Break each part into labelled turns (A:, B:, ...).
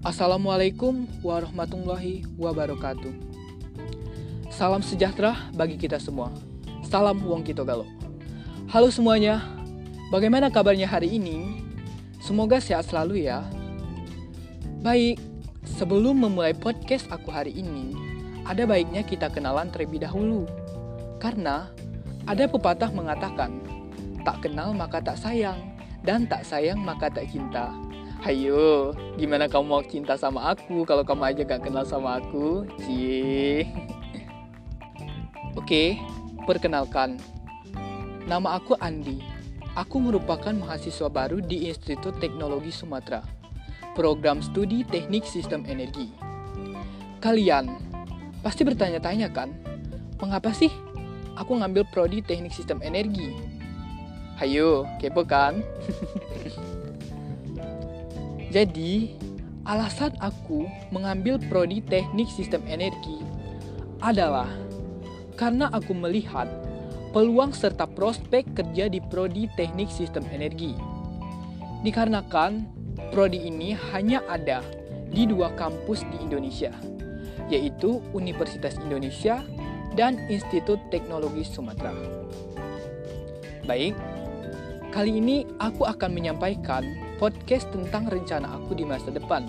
A: Assalamualaikum warahmatullahi wabarakatuh. Salam sejahtera bagi kita semua. Salam Wong Kito Galo. Halo semuanya, bagaimana kabarnya hari ini? Semoga sehat selalu ya. Baik, sebelum memulai podcast aku hari ini, ada baiknya kita kenalan terlebih dahulu. Karena ada pepatah mengatakan, tak kenal maka tak sayang, dan tak sayang maka tak cinta. Hayo, gimana kamu mau cinta sama aku kalau kamu aja gak kenal sama aku? Cie. Oke, perkenalkan. Nama aku Andi. Aku merupakan mahasiswa baru di Institut Teknologi Sumatera. Program Studi Teknik Sistem Energi. Kalian pasti bertanya-tanya kan, mengapa sih aku ngambil prodi Teknik Sistem Energi? Hayo, kepo kan? Jadi, alasan aku mengambil prodi teknik sistem energi adalah karena aku melihat peluang serta prospek kerja di prodi teknik sistem energi. Dikarenakan prodi ini hanya ada di dua kampus di Indonesia, yaitu Universitas Indonesia dan Institut Teknologi Sumatera. Baik, kali ini aku akan menyampaikan podcast tentang rencana aku di masa depan.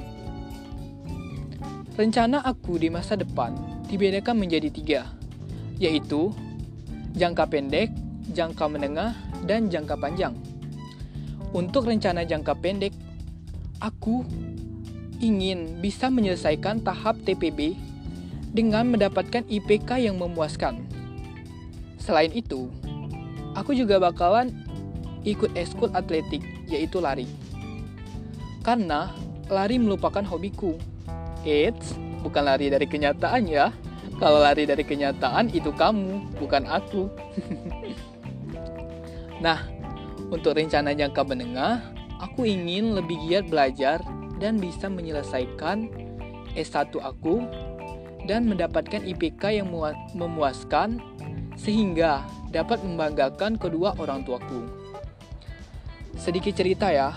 A: Rencana aku di masa depan dibedakan menjadi tiga, yaitu jangka pendek, jangka menengah, dan jangka panjang. Untuk rencana jangka pendek, aku ingin bisa menyelesaikan tahap TPB dengan mendapatkan IPK yang memuaskan. Selain itu, aku juga bakalan ikut eskul atletik, yaitu lari karena lari melupakan hobiku. Eits, bukan lari dari kenyataan ya. Kalau lari dari kenyataan itu kamu, bukan aku. nah, untuk rencana jangka menengah, aku ingin lebih giat belajar dan bisa menyelesaikan S1 aku dan mendapatkan IPK yang memuaskan sehingga dapat membanggakan kedua orang tuaku. Sedikit cerita ya,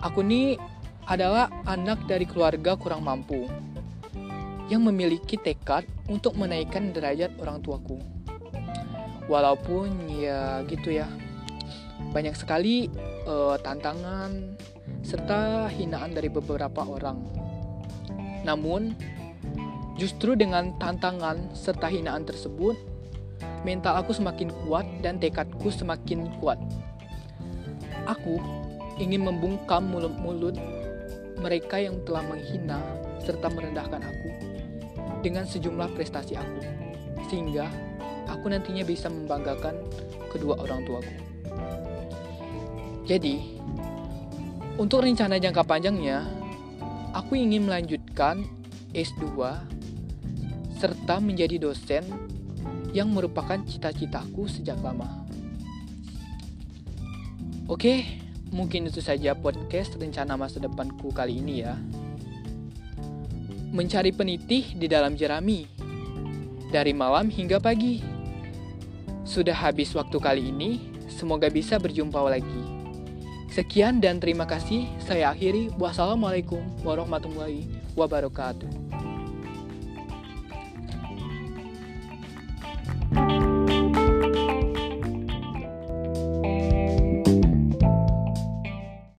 A: Aku ini adalah anak dari keluarga kurang mampu yang memiliki tekad untuk menaikkan derajat orang tuaku. Walaupun ya gitu ya, banyak sekali uh, tantangan serta hinaan dari beberapa orang. Namun, justru dengan tantangan serta hinaan tersebut, mental aku semakin kuat dan tekadku semakin kuat. Aku ingin membungkam mulut-mulut mereka yang telah menghina serta merendahkan aku dengan sejumlah prestasi aku, sehingga aku nantinya bisa membanggakan kedua orang tuaku. Jadi, untuk rencana jangka panjangnya, aku ingin melanjutkan S2 serta menjadi dosen yang merupakan cita-citaku sejak lama. Oke, Mungkin itu saja podcast rencana masa depanku kali ini ya. Mencari penitih di dalam jerami. Dari malam hingga pagi. Sudah habis waktu kali ini, semoga bisa berjumpa lagi. Sekian dan terima kasih. Saya akhiri. Wassalamualaikum warahmatullahi wabarakatuh.